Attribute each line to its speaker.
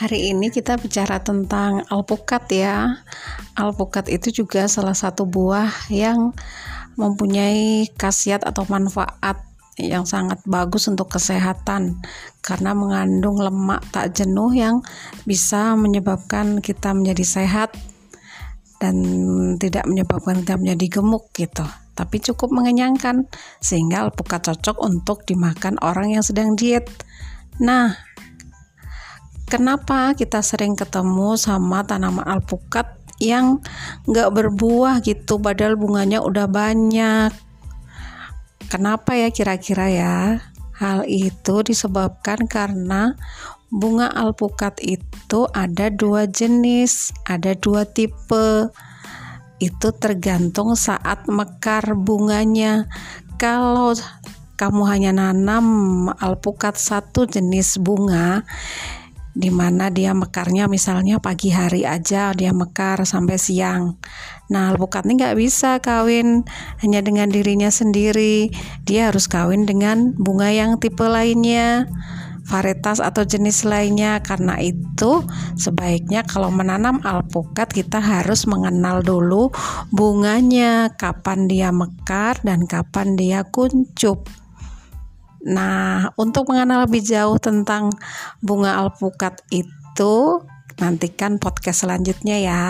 Speaker 1: Hari ini kita bicara tentang alpukat ya. Alpukat itu juga salah satu buah yang mempunyai khasiat atau manfaat yang sangat bagus untuk kesehatan karena mengandung lemak tak jenuh yang bisa menyebabkan kita menjadi sehat dan tidak menyebabkan kita menjadi gemuk gitu tapi cukup mengenyangkan sehingga alpukat cocok untuk dimakan orang yang sedang diet nah kenapa kita sering ketemu sama tanaman alpukat yang nggak berbuah gitu padahal bunganya udah banyak? Kenapa ya kira-kira ya? Hal itu disebabkan karena bunga alpukat itu ada dua jenis ada dua tipe. Itu tergantung saat mekar bunganya. Kalau kamu hanya nanam alpukat satu jenis bunga di mana dia mekarnya misalnya pagi hari aja dia mekar sampai siang. Nah, alpukat ini nggak bisa kawin hanya dengan dirinya sendiri. Dia harus kawin dengan bunga yang tipe lainnya, varietas atau jenis lainnya. Karena itu, sebaiknya kalau menanam alpukat kita harus mengenal dulu bunganya, kapan dia mekar dan kapan dia kuncup. Nah, untuk mengenal lebih jauh tentang bunga alpukat itu, nantikan podcast selanjutnya ya.